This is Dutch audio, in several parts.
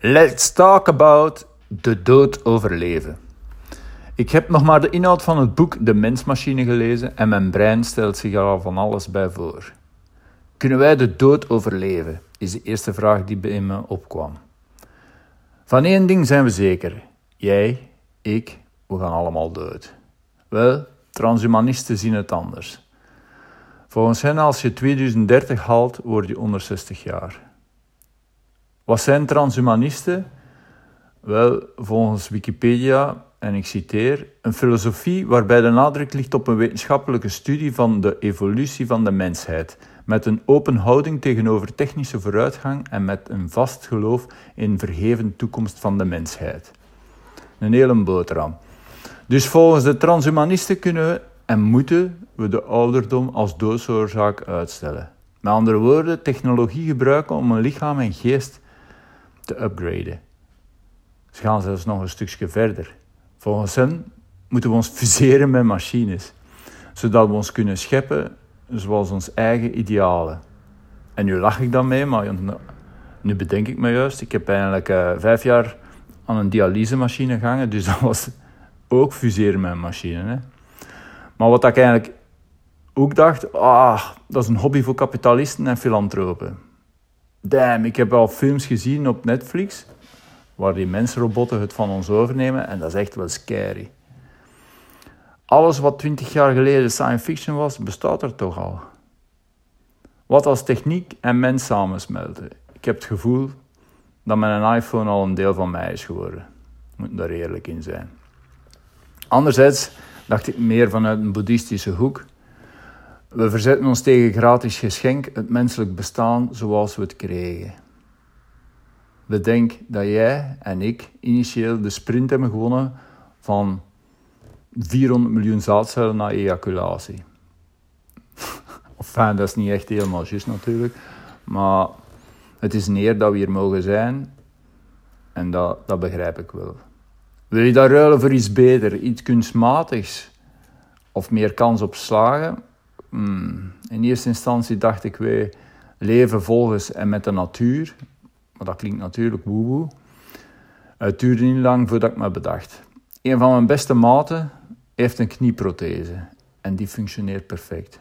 Let's talk about de dood overleven. Ik heb nog maar de inhoud van het boek De Mensmachine gelezen en mijn brein stelt zich al van alles bij voor. Kunnen wij de dood overleven? Is de eerste vraag die bij me opkwam. Van één ding zijn we zeker. Jij, ik, we gaan allemaal dood. Wel, transhumanisten zien het anders. Volgens hen, als je 2030 haalt, word je onder 60 jaar. Wat zijn transhumanisten? Wel, volgens Wikipedia, en ik citeer, een filosofie waarbij de nadruk ligt op een wetenschappelijke studie van de evolutie van de mensheid, met een open houding tegenover technische vooruitgang en met een vast geloof in verheven toekomst van de mensheid. Een hele boterham. Dus volgens de transhumanisten kunnen we en moeten we de ouderdom als doodsoorzaak uitstellen. Met andere woorden, technologie gebruiken om een lichaam en geest te upgraden. Ze gaan zelfs nog een stukje verder. Volgens hen moeten we ons fuseren met machines, zodat we ons kunnen scheppen zoals ons eigen idealen. En nu lach ik dan mee, maar nu bedenk ik me juist. Ik heb eigenlijk uh, vijf jaar aan een dialysemachine gehangen, dus dat was ook fuseren met een machine. Hè. Maar wat ik eigenlijk ook dacht, ah, dat is een hobby voor kapitalisten en filantropen. Damn, ik heb al films gezien op Netflix waar die mensrobotten het van ons overnemen en dat is echt wel scary. Alles wat 20 jaar geleden science fiction was, bestaat er toch al. Wat als techniek en mens samensmelten? Ik heb het gevoel dat mijn iPhone al een deel van mij is geworden. Moet daar eerlijk in zijn. Anderzijds dacht ik meer vanuit een boeddhistische hoek. We verzetten ons tegen gratis geschenk, het menselijk bestaan zoals we het kregen. Bedenk dat jij en ik initieel de sprint hebben gewonnen van 400 miljoen zaadcellen na ejaculatie. enfin, dat is niet echt helemaal juist natuurlijk, maar het is een eer dat we hier mogen zijn en dat, dat begrijp ik wel. Wil je dat ruilen voor iets beter, iets kunstmatigs of meer kans op slagen? Hmm. In eerste instantie dacht ik, wij leven volgens en met de natuur. Maar dat klinkt natuurlijk woehoe. Het duurde niet lang voordat ik me bedacht. Een van mijn beste maten heeft een knieprothese en die functioneert perfect.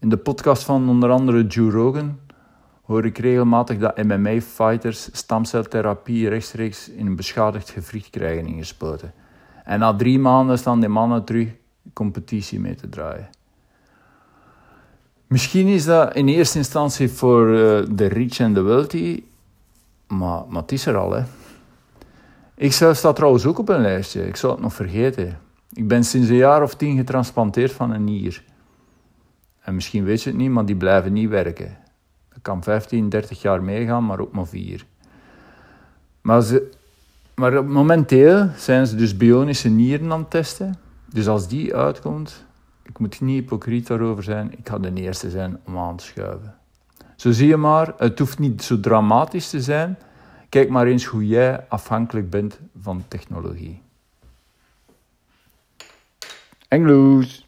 In de podcast van onder andere Joe Rogan hoor ik regelmatig dat MMA-fighters stamceltherapie rechtstreeks in een beschadigd gewricht krijgen ingespoten. En na drie maanden staan die mannen terug competitie mee te draaien. Misschien is dat in eerste instantie voor uh, de rich en de wealthy, maar, maar het is er al. Hè. Ik zelf sta trouwens ook op een lijstje, ik zou het nog vergeten. Ik ben sinds een jaar of tien getransplanteerd van een nier. En misschien weet je het niet, maar die blijven niet werken. Dat kan 15, 30 jaar meegaan, maar ook maar vier. Maar, ze, maar momenteel zijn ze dus bionische nieren aan het testen. Dus als die uitkomt, ik moet niet hypocriet daarover zijn, ik ga de eerste zijn om aan te schuiven. Zo zie je maar, het hoeft niet zo dramatisch te zijn. Kijk maar eens hoe jij afhankelijk bent van technologie. Engloes.